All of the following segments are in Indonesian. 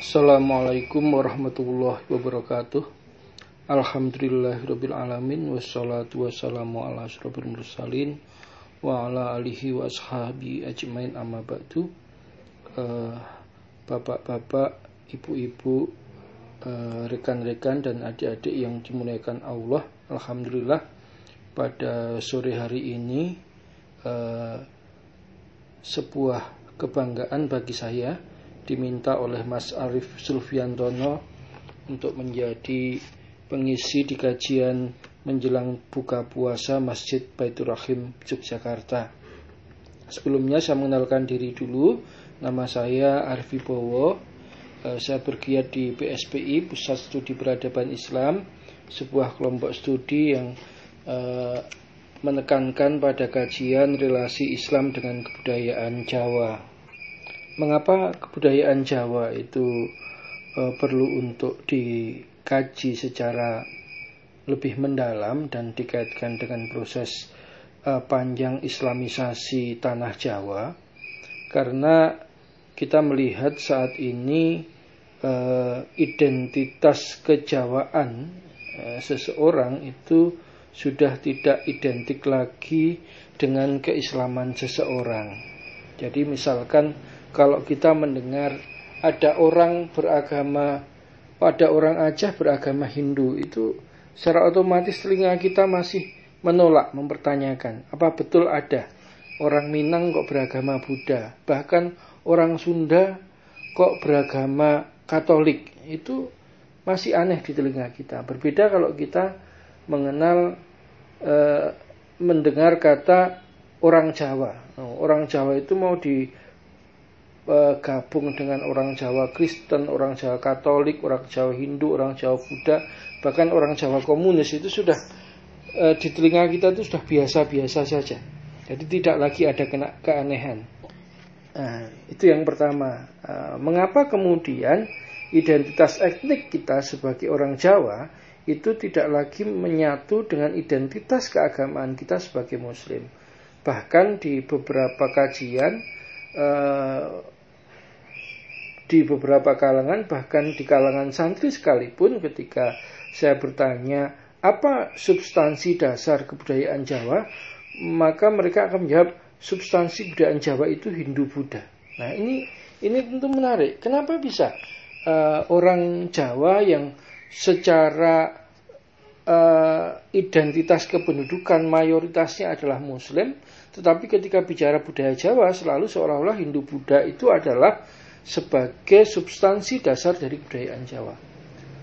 Assalamualaikum warahmatullahi wabarakatuh. Alhamdulillahirabbil alamin wassalatu wassalamu ala asyrofil mursalin wa ala alihi wa ashabi ajmain amma ba'du. Uh, Bapak-bapak, ibu-ibu, uh, rekan-rekan dan adik-adik yang dimuliakan Allah Alhamdulillah pada sore hari ini uh, sebuah kebanggaan bagi saya diminta oleh Mas Arif Sulfiantono untuk menjadi pengisi di kajian menjelang buka puasa Masjid Baitur Rahim Yogyakarta. Sebelumnya saya mengenalkan diri dulu. Nama saya Arif Bowo. Eh, saya bergiat di PSPI Pusat Studi Peradaban Islam, sebuah kelompok studi yang eh, menekankan pada kajian relasi Islam dengan kebudayaan Jawa. Mengapa kebudayaan Jawa itu uh, perlu untuk dikaji secara lebih mendalam dan dikaitkan dengan proses uh, panjang Islamisasi tanah Jawa? Karena kita melihat saat ini uh, identitas kejawaan seseorang itu sudah tidak identik lagi dengan keislaman seseorang. Jadi misalkan kalau kita mendengar ada orang beragama pada orang Aceh beragama Hindu itu secara otomatis telinga kita masih menolak mempertanyakan apa betul ada orang Minang kok beragama Buddha? Bahkan orang Sunda kok beragama Katolik? Itu masih aneh di telinga kita. Berbeda kalau kita mengenal e, mendengar kata orang Jawa. Orang Jawa itu mau di gabung dengan orang Jawa Kristen, orang Jawa Katolik, orang Jawa Hindu, orang Jawa Buddha, bahkan orang Jawa komunis itu sudah e, di telinga kita itu sudah biasa-biasa saja. Jadi tidak lagi ada kena keanehan. Nah, itu yang pertama. E, mengapa kemudian identitas etnik kita sebagai orang Jawa itu tidak lagi menyatu dengan identitas keagamaan kita sebagai Muslim? Bahkan di beberapa kajian e, di beberapa kalangan bahkan di kalangan santri sekalipun ketika saya bertanya apa substansi dasar kebudayaan Jawa maka mereka akan menjawab substansi kebudayaan Jawa itu Hindu Buddha. Nah ini ini tentu menarik. Kenapa bisa uh, orang Jawa yang secara uh, identitas kependudukan mayoritasnya adalah Muslim, tetapi ketika bicara budaya Jawa selalu seolah-olah Hindu Buddha itu adalah sebagai substansi dasar dari kebudayaan Jawa.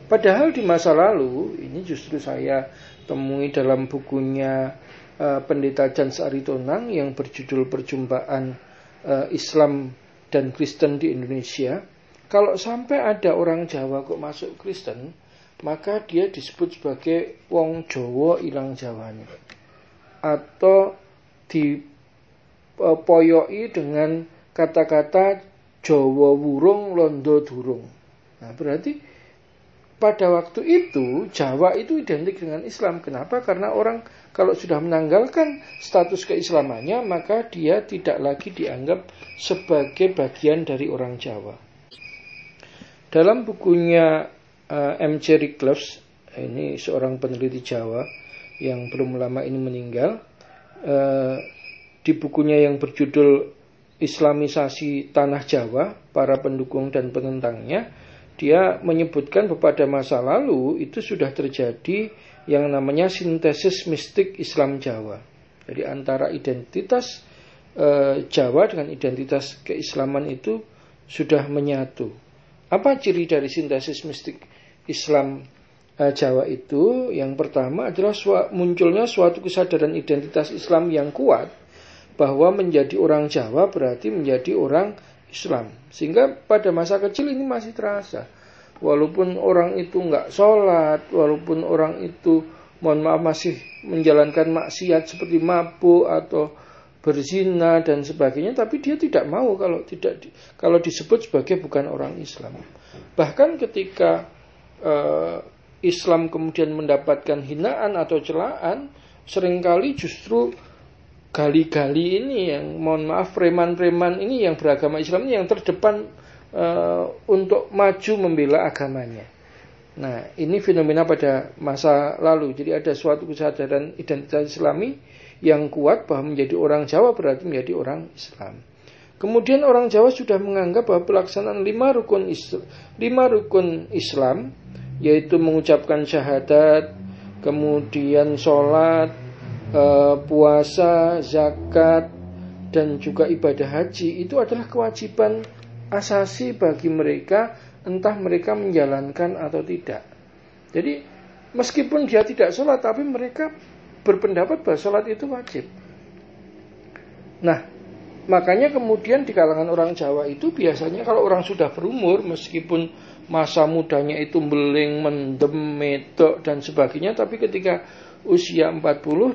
Padahal di masa lalu, ini justru saya temui dalam bukunya uh, Pendeta Jan Saritonang yang berjudul Perjumpaan uh, Islam dan Kristen di Indonesia. Kalau sampai ada orang Jawa kok masuk Kristen, maka dia disebut sebagai wong Jawa ilang Jawanya. Atau dipoyoi dengan kata-kata Jawa wurung londo durung. Nah, berarti pada waktu itu Jawa itu identik dengan Islam. Kenapa? Karena orang kalau sudah menanggalkan status keislamannya, maka dia tidak lagi dianggap sebagai bagian dari orang Jawa. Dalam bukunya uh, M. Cherry Cloves, ini seorang peneliti Jawa yang belum lama ini meninggal, uh, di bukunya yang berjudul Islamisasi tanah Jawa, para pendukung dan penentangnya, dia menyebutkan bahwa pada masa lalu itu sudah terjadi yang namanya sintesis mistik Islam Jawa. Jadi antara identitas e, Jawa dengan identitas keislaman itu sudah menyatu. Apa ciri dari sintesis mistik Islam Jawa itu? Yang pertama adalah munculnya suatu kesadaran identitas Islam yang kuat bahwa menjadi orang Jawa berarti menjadi orang Islam. Sehingga pada masa kecil ini masih terasa. Walaupun orang itu nggak sholat, walaupun orang itu mohon maaf masih menjalankan maksiat seperti mabuk atau berzina dan sebagainya, tapi dia tidak mau kalau tidak kalau disebut sebagai bukan orang Islam. Bahkan ketika uh, Islam kemudian mendapatkan hinaan atau celaan, sering kali justru gali-gali ini yang mohon maaf preman-preman ini yang beragama Islam ini yang terdepan uh, untuk maju membela agamanya. Nah, ini fenomena pada masa lalu. Jadi ada suatu kesadaran identitas Islami yang kuat bahwa menjadi orang Jawa berarti menjadi orang Islam. Kemudian orang Jawa sudah menganggap bahwa pelaksanaan lima rukun Islam, lima rukun Islam yaitu mengucapkan syahadat, kemudian sholat, eh, puasa, zakat, dan juga ibadah haji itu adalah kewajiban asasi bagi mereka entah mereka menjalankan atau tidak. Jadi meskipun dia tidak sholat tapi mereka berpendapat bahwa sholat itu wajib. Nah, Makanya kemudian di kalangan orang Jawa itu biasanya kalau orang sudah berumur meskipun masa mudanya itu beling, mendem, medok dan sebagainya tapi ketika usia 40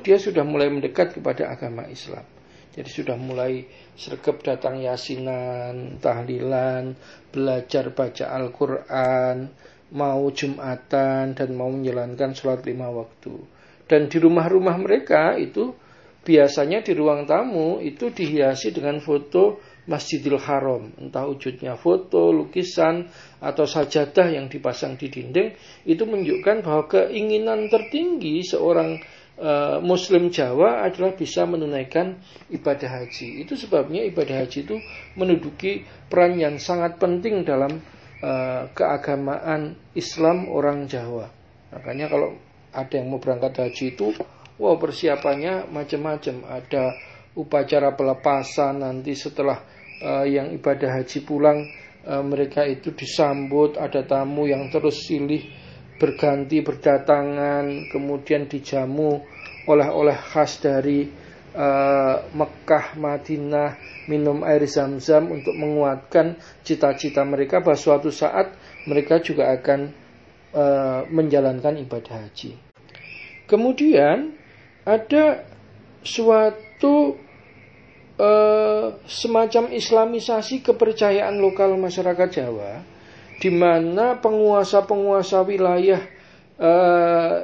dia sudah mulai mendekat kepada agama Islam. Jadi sudah mulai sergap datang yasinan, tahlilan, belajar baca Al-Quran, mau jumatan dan mau menjalankan sholat lima waktu. Dan di rumah-rumah mereka itu biasanya di ruang tamu itu dihiasi dengan foto Masjidil Haram, entah wujudnya foto, lukisan, atau sajadah yang dipasang di dinding, itu menunjukkan bahwa keinginan tertinggi seorang uh, Muslim Jawa adalah bisa menunaikan ibadah haji. Itu sebabnya ibadah haji itu menduduki peran yang sangat penting dalam uh, keagamaan Islam orang Jawa. Makanya kalau ada yang mau berangkat haji itu Wow persiapannya macam-macam. Ada upacara pelepasan nanti setelah uh, yang ibadah haji pulang uh, mereka itu disambut ada tamu yang terus silih berganti berdatangan kemudian dijamu oleh-oleh khas dari uh, Mekah Madinah minum air zam-zam untuk menguatkan cita-cita mereka bahwa suatu saat mereka juga akan uh, menjalankan ibadah haji. Kemudian ada suatu uh, semacam islamisasi kepercayaan lokal masyarakat Jawa di mana penguasa-penguasa wilayah uh,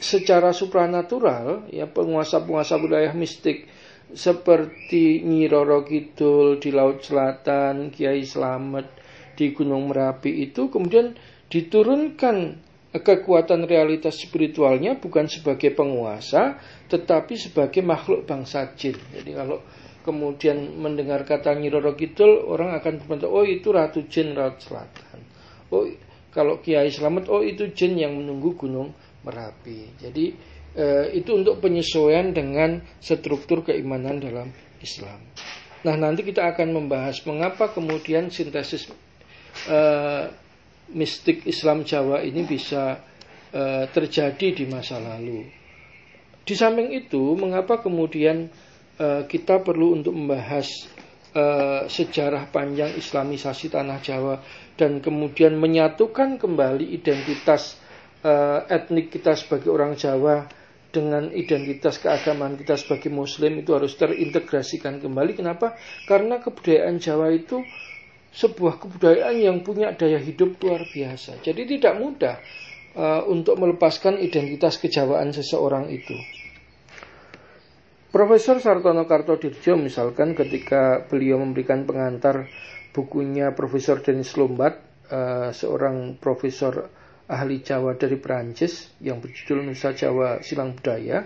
secara supranatural ya penguasa-penguasa wilayah mistik seperti Nyi Roro Kidul di Laut Selatan, Kiai Slamet di Gunung Merapi itu kemudian diturunkan kekuatan realitas spiritualnya bukan sebagai penguasa, tetapi sebagai makhluk bangsa jin. Jadi kalau kemudian mendengar kata Nyiroro Kidul, orang akan berpikir, oh itu Ratu Jin Laut Selatan. Oh kalau Kiai Selamat, oh itu jin yang menunggu Gunung Merapi. Jadi eh, itu untuk penyesuaian dengan struktur keimanan dalam Islam. Nah nanti kita akan membahas mengapa kemudian sintesis eh, mistik Islam Jawa ini bisa uh, terjadi di masa lalu. Di samping itu, mengapa kemudian uh, kita perlu untuk membahas uh, sejarah panjang Islamisasi tanah Jawa dan kemudian menyatukan kembali identitas uh, etnik kita sebagai orang Jawa dengan identitas keagamaan kita sebagai Muslim itu harus terintegrasikan kembali. Kenapa? Karena kebudayaan Jawa itu sebuah kebudayaan yang punya daya hidup luar biasa. Jadi tidak mudah uh, untuk melepaskan identitas kejawaan seseorang itu. Profesor Sartono Kartodirjo misalkan ketika beliau memberikan pengantar bukunya Profesor Denis Lombat, uh, seorang profesor ahli Jawa dari Perancis yang berjudul Nusa Jawa Silang Budaya,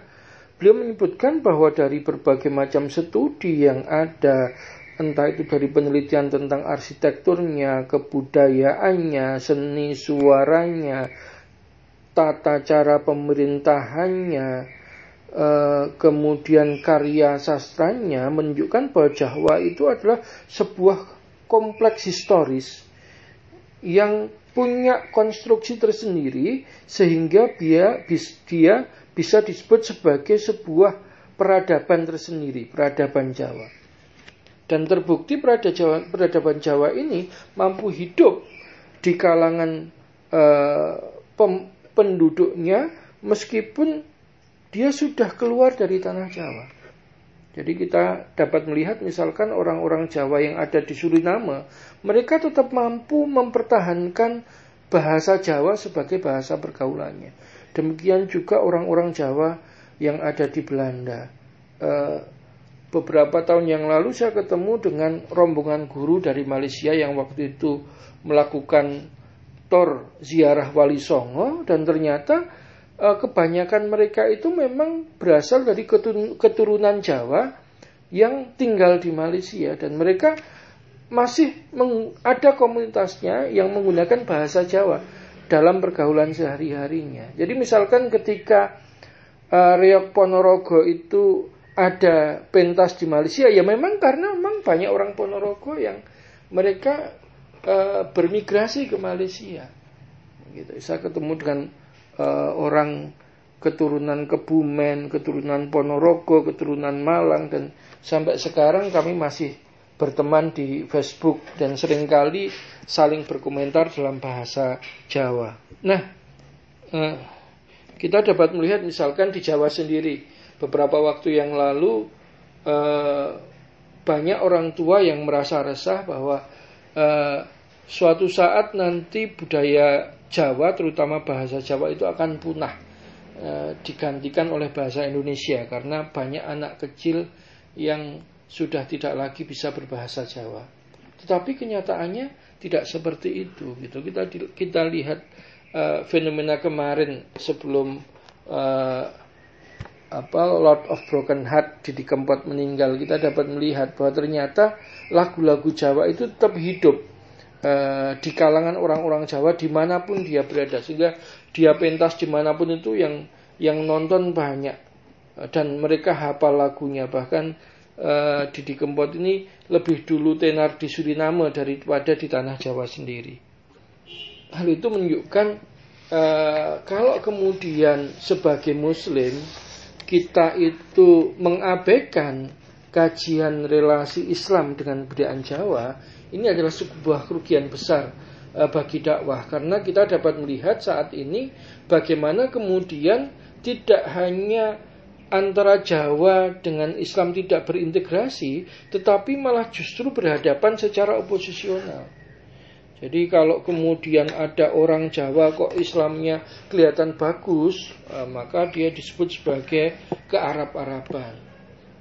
beliau menyebutkan bahwa dari berbagai macam studi yang ada entah itu dari penelitian tentang arsitekturnya, kebudayaannya, seni suaranya, tata cara pemerintahannya, eh, kemudian karya sastranya menunjukkan bahwa Jawa itu adalah sebuah kompleks historis yang punya konstruksi tersendiri sehingga dia, dia bisa disebut sebagai sebuah peradaban tersendiri, peradaban Jawa. Dan terbukti peradaban Jawa ini mampu hidup di kalangan pem, penduduknya meskipun dia sudah keluar dari tanah Jawa. Jadi kita dapat melihat misalkan orang-orang Jawa yang ada di Suriname, mereka tetap mampu mempertahankan bahasa Jawa sebagai bahasa pergaulannya. Demikian juga orang-orang Jawa yang ada di Belanda. Uh, beberapa tahun yang lalu saya ketemu dengan rombongan guru dari Malaysia yang waktu itu melakukan tor ziarah Wali Songo dan ternyata uh, kebanyakan mereka itu memang berasal dari keturunan Jawa yang tinggal di Malaysia dan mereka masih ada komunitasnya yang menggunakan bahasa Jawa dalam pergaulan sehari-harinya. Jadi misalkan ketika uh, Reok Ponorogo itu ada pentas di Malaysia ya memang karena memang banyak orang Ponorogo yang mereka uh, bermigrasi ke Malaysia. Gitu. Saya ketemu dengan uh, orang keturunan Kebumen, keturunan Ponorogo, keturunan Malang dan sampai sekarang kami masih berteman di Facebook dan sering kali saling berkomentar dalam bahasa Jawa. Nah, uh, kita dapat melihat misalkan di Jawa sendiri beberapa waktu yang lalu eh, banyak orang tua yang merasa resah bahwa eh, suatu saat nanti budaya Jawa terutama bahasa Jawa itu akan punah eh, digantikan oleh bahasa Indonesia karena banyak anak kecil yang sudah tidak lagi bisa berbahasa Jawa. Tetapi kenyataannya tidak seperti itu gitu. Kita kita lihat uh, fenomena kemarin sebelum uh, apa Lord of Broken Heart Didi Kempot meninggal. Kita dapat melihat bahwa ternyata lagu-lagu Jawa itu tetap hidup uh, di kalangan orang-orang Jawa di mana pun dia berada. Sehingga dia pentas di mana pun itu yang yang nonton banyak. Uh, dan mereka hafal lagunya. Bahkan uh, Didi Kempot ini lebih dulu tenar di Suriname daripada di tanah Jawa sendiri. Hal itu menunjukkan uh, kalau kemudian sebagai Muslim kita itu mengabaikan kajian relasi Islam dengan budaya Jawa, ini adalah sebuah kerugian besar eh, bagi dakwah karena kita dapat melihat saat ini bagaimana kemudian tidak hanya antara Jawa dengan Islam tidak berintegrasi, tetapi malah justru berhadapan secara oposisional. Jadi kalau kemudian ada orang Jawa kok Islamnya kelihatan bagus, eh, maka dia disebut sebagai ke Arab-Araban.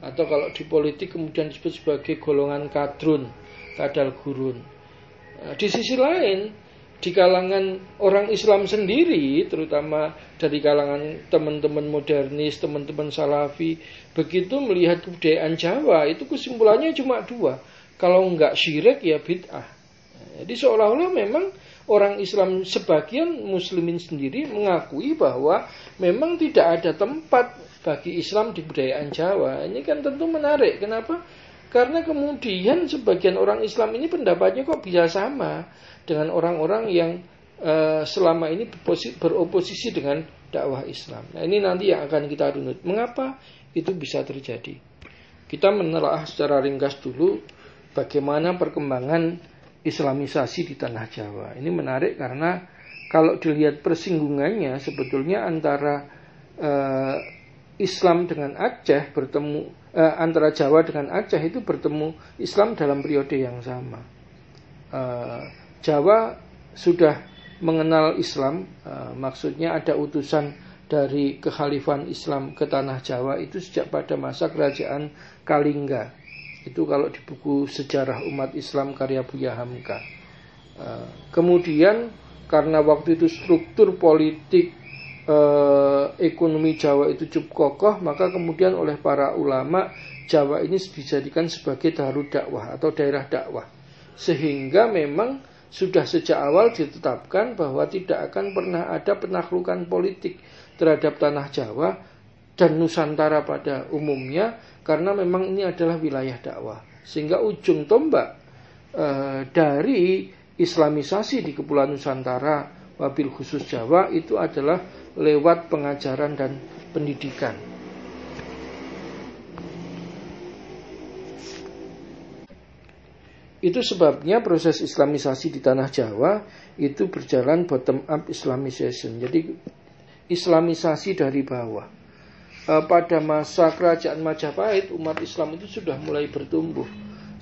Atau kalau di politik kemudian disebut sebagai golongan kadrun, kadal gurun. Nah, di sisi lain, di kalangan orang Islam sendiri, terutama dari kalangan teman-teman modernis, teman-teman salafi, begitu melihat kebudayaan Jawa, itu kesimpulannya cuma dua. Kalau enggak syirik ya bid'ah. Jadi seolah-olah memang orang Islam sebagian muslimin sendiri mengakui bahwa memang tidak ada tempat bagi Islam di budayaan Jawa. Ini kan tentu menarik. Kenapa? Karena kemudian sebagian orang Islam ini pendapatnya kok bisa sama dengan orang-orang yang uh, selama ini beroposisi dengan dakwah Islam. Nah ini nanti yang akan kita runut. Mengapa itu bisa terjadi? Kita menelaah secara ringkas dulu bagaimana perkembangan Islamisasi di tanah Jawa. Ini menarik karena kalau dilihat persinggungannya sebetulnya antara uh, Islam dengan Aceh bertemu uh, antara Jawa dengan Aceh itu bertemu Islam dalam periode yang sama. Uh, Jawa sudah mengenal Islam, uh, maksudnya ada utusan dari kekhalifan Islam ke tanah Jawa itu sejak pada masa kerajaan Kalingga itu kalau di buku sejarah umat Islam karya Buya Hamka. Uh, kemudian karena waktu itu struktur politik uh, ekonomi Jawa itu cukup kokoh, maka kemudian oleh para ulama Jawa ini dijadikan sebagai darul dakwah atau daerah dakwah. Sehingga memang sudah sejak awal ditetapkan bahwa tidak akan pernah ada penaklukan politik terhadap tanah Jawa dan Nusantara pada umumnya karena memang ini adalah wilayah dakwah. Sehingga ujung tombak e, dari Islamisasi di Kepulauan Nusantara, wabil khusus Jawa itu adalah lewat pengajaran dan pendidikan. Itu sebabnya proses Islamisasi di tanah Jawa itu berjalan bottom up Islamization. Jadi Islamisasi dari bawah. Eh, pada masa kerajaan Majapahit umat Islam itu sudah mulai bertumbuh.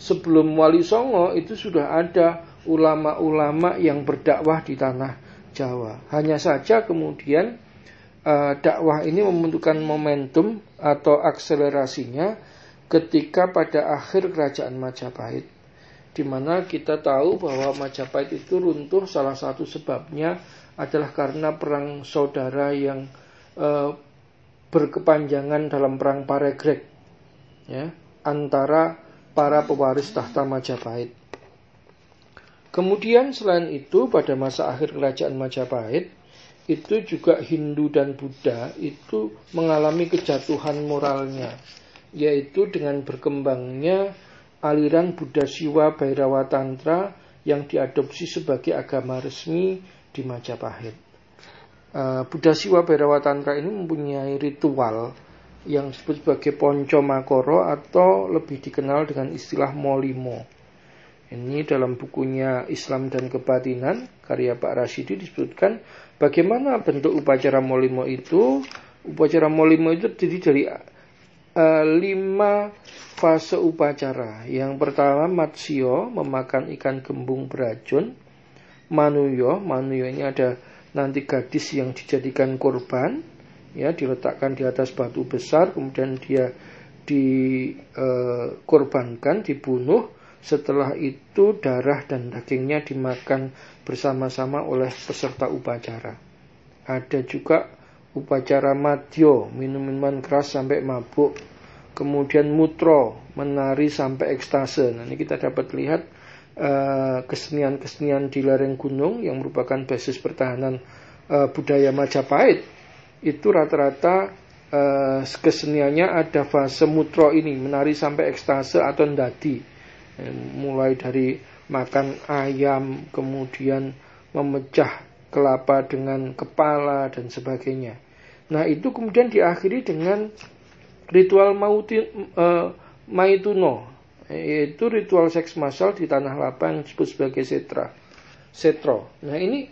Sebelum Wali Songo itu sudah ada ulama-ulama yang berdakwah di tanah Jawa. Hanya saja kemudian uh, dakwah ini membutuhkan momentum atau akselerasinya ketika pada akhir kerajaan Majapahit di mana kita tahu bahwa Majapahit itu runtuh salah satu sebabnya adalah karena perang saudara yang e, berkepanjangan dalam perang Paregrek ya antara para pewaris tahta Majapahit. Kemudian selain itu pada masa akhir kerajaan Majapahit itu juga Hindu dan Buddha itu mengalami kejatuhan moralnya yaitu dengan berkembangnya aliran Buddha Siwa Bhairawa Tantra yang diadopsi sebagai agama resmi di Majapahit. Uh, Buddha Siwa Bhairawa Tantra ini mempunyai ritual yang disebut sebagai Ponco Makoro atau lebih dikenal dengan istilah Molimo. Ini dalam bukunya Islam dan Kebatinan karya Pak Rashidi disebutkan bagaimana bentuk upacara Molimo itu. Upacara Molimo itu terdiri dari uh, lima fase upacara. Yang pertama matsio memakan ikan gembung beracun. Manuyo, manuyo ini ada nanti gadis yang dijadikan korban, ya diletakkan di atas batu besar, kemudian dia dikorbankan, uh, dibunuh. Setelah itu darah dan dagingnya dimakan bersama-sama oleh peserta upacara. Ada juga upacara madyo, minum minuman keras sampai mabuk. Kemudian mutro, menari sampai ekstase. Nah, ini kita dapat lihat kesenian-kesenian di lereng gunung yang merupakan basis pertahanan uh, budaya Majapahit. Itu rata-rata uh, keseniannya ada fase mutro ini, menari sampai ekstase atau ndadi. mulai dari makan ayam, kemudian memecah kelapa dengan kepala dan sebagainya. Nah itu kemudian diakhiri dengan ritual mauti, maituno, yaitu ritual seks massal di tanah lapang disebut sebagai setra, setro. Nah ini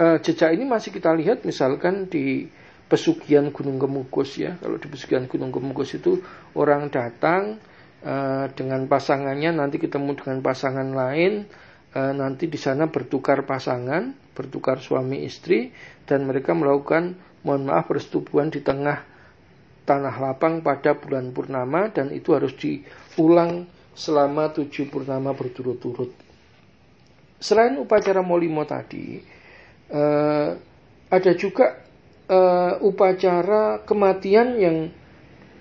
uh, jejak ini masih kita lihat misalkan di pesugihan Gunung Kemukus ya. Kalau di pesugihan Gunung Kemukus itu orang datang uh, dengan pasangannya nanti ketemu dengan pasangan lain uh, nanti di sana bertukar pasangan, bertukar suami istri dan mereka melakukan mohon maaf persetubuhan di tengah tanah lapang pada bulan purnama dan itu harus diulang selama tujuh purnama berturut-turut. Selain upacara molimo tadi, uh, ada juga uh, upacara kematian yang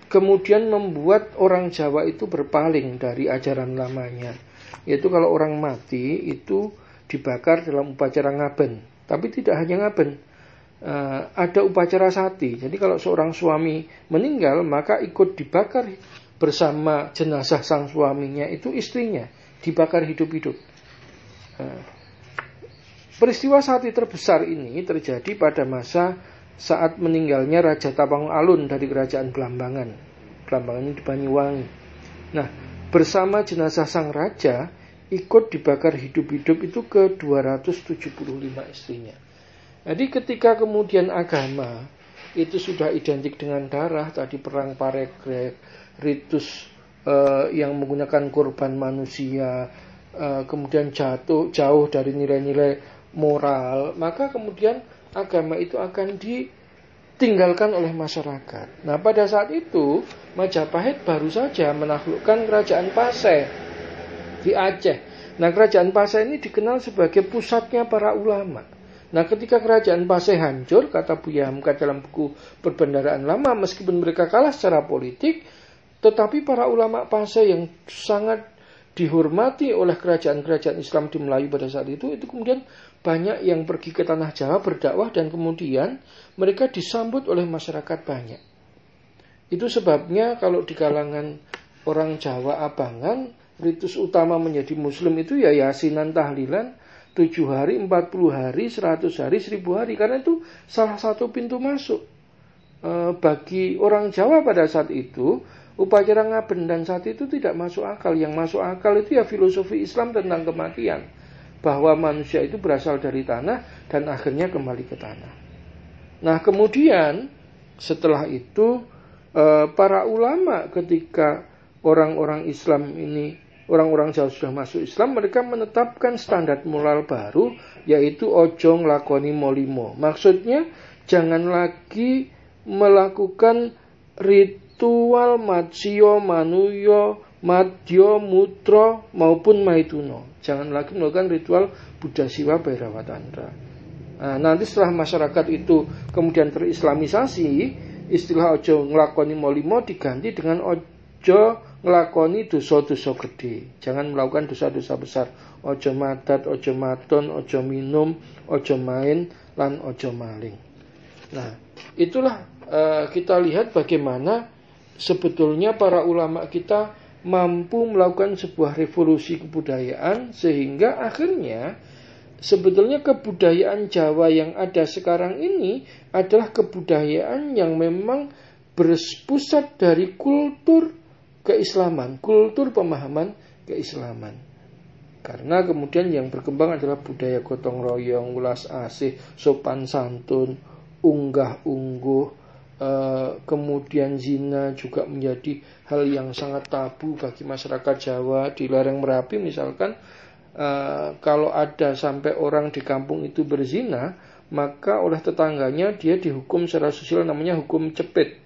kemudian membuat orang Jawa itu berpaling dari ajaran lamanya yaitu kalau orang mati itu dibakar dalam upacara ngaben. Tapi tidak hanya ngaben, uh, ada upacara sati. Jadi kalau seorang suami meninggal maka ikut dibakar bersama jenazah sang suaminya itu istrinya dibakar hidup-hidup. Uh, peristiwa sati terbesar ini terjadi pada masa saat meninggalnya Raja Tapang Alun dari kerajaan Belambangan. Belambangan ini di Banyuwangi. Nah, bersama jenazah sang raja ikut dibakar hidup-hidup itu ke 275 istrinya. Jadi ketika kemudian agama itu sudah identik dengan darah, tadi perang paregrek, ritus uh, yang menggunakan korban manusia, uh, kemudian jatuh jauh dari nilai-nilai moral, maka kemudian agama itu akan di ditinggalkan oleh masyarakat. Nah pada saat itu Majapahit baru saja menaklukkan kerajaan Pasai di Aceh. Nah kerajaan Pasai ini dikenal sebagai pusatnya para ulama. Nah ketika kerajaan Pasai hancur, kata Buya Hamka dalam buku Perbendaraan Lama, meskipun mereka kalah secara politik, tetapi para ulama Pasai yang sangat dihormati oleh kerajaan-kerajaan Islam di Melayu pada saat itu, itu kemudian banyak yang pergi ke tanah Jawa berdakwah dan kemudian mereka disambut oleh masyarakat banyak. Itu sebabnya kalau di kalangan orang Jawa abangan, ritus utama menjadi muslim itu ya yasinan tahlilan, 7 hari, 40 hari, 100 hari, 1000 hari. Karena itu salah satu pintu masuk. E, bagi orang Jawa pada saat itu, Upacara ngaben dan saat itu tidak masuk akal. Yang masuk akal itu ya filosofi Islam tentang kematian. Bahwa manusia itu berasal dari tanah dan akhirnya kembali ke tanah. Nah kemudian setelah itu eh, para ulama ketika orang-orang Islam ini orang-orang Jawa sudah masuk Islam, mereka menetapkan standar moral baru, yaitu ojong lakoni molimo. Maksudnya, jangan lagi melakukan rit ritual matsio manuyo madyo mutro maupun maituno. Jangan lagi melakukan ritual Buddha Siwa Bairawatandra nah, nanti setelah masyarakat itu kemudian terislamisasi istilah ojo ngelakoni molimo diganti dengan ojo ngelakoni dosa-dosa gede. Jangan melakukan dosa-dosa besar. Ojo madat ojo maton ojo minum ojo main lan ojo maling. Nah itulah uh, kita lihat bagaimana sebetulnya para ulama kita mampu melakukan sebuah revolusi kebudayaan sehingga akhirnya sebetulnya kebudayaan Jawa yang ada sekarang ini adalah kebudayaan yang memang berpusat dari kultur keislaman, kultur pemahaman keislaman. Karena kemudian yang berkembang adalah budaya gotong royong, ulas asih, sopan santun, unggah ungguh, kemudian zina juga menjadi hal yang sangat tabu bagi masyarakat Jawa di lereng Merapi misalkan uh, kalau ada sampai orang di kampung itu berzina, maka oleh tetangganya dia dihukum secara sosial namanya hukum cepet.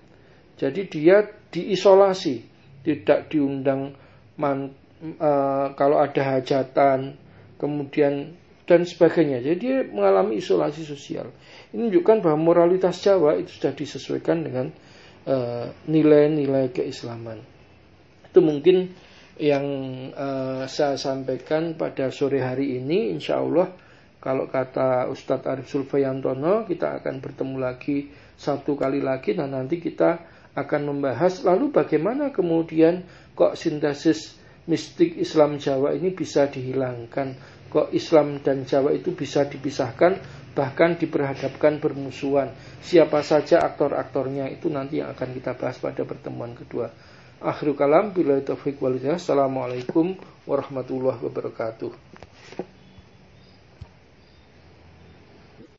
Jadi dia diisolasi, tidak diundang man, uh, kalau ada hajatan, kemudian dan sebagainya. Jadi dia mengalami isolasi sosial. Ini menunjukkan bahwa moralitas Jawa itu sudah disesuaikan dengan eh, nilai-nilai uh, keislaman. Itu mungkin yang uh, saya sampaikan pada sore hari ini insya Allah kalau kata Ustadz Arif Sulfayantono kita akan bertemu lagi satu kali lagi dan nanti kita akan membahas lalu bagaimana kemudian kok sintesis mistik Islam Jawa ini bisa dihilangkan kok Islam dan Jawa itu bisa dipisahkan bahkan diperhadapkan bermusuhan siapa saja aktor-aktornya itu nanti yang akan kita bahas pada pertemuan kedua Akhirul kalam bila taufiq walidayah. Assalamualaikum warahmatullahi wabarakatuh.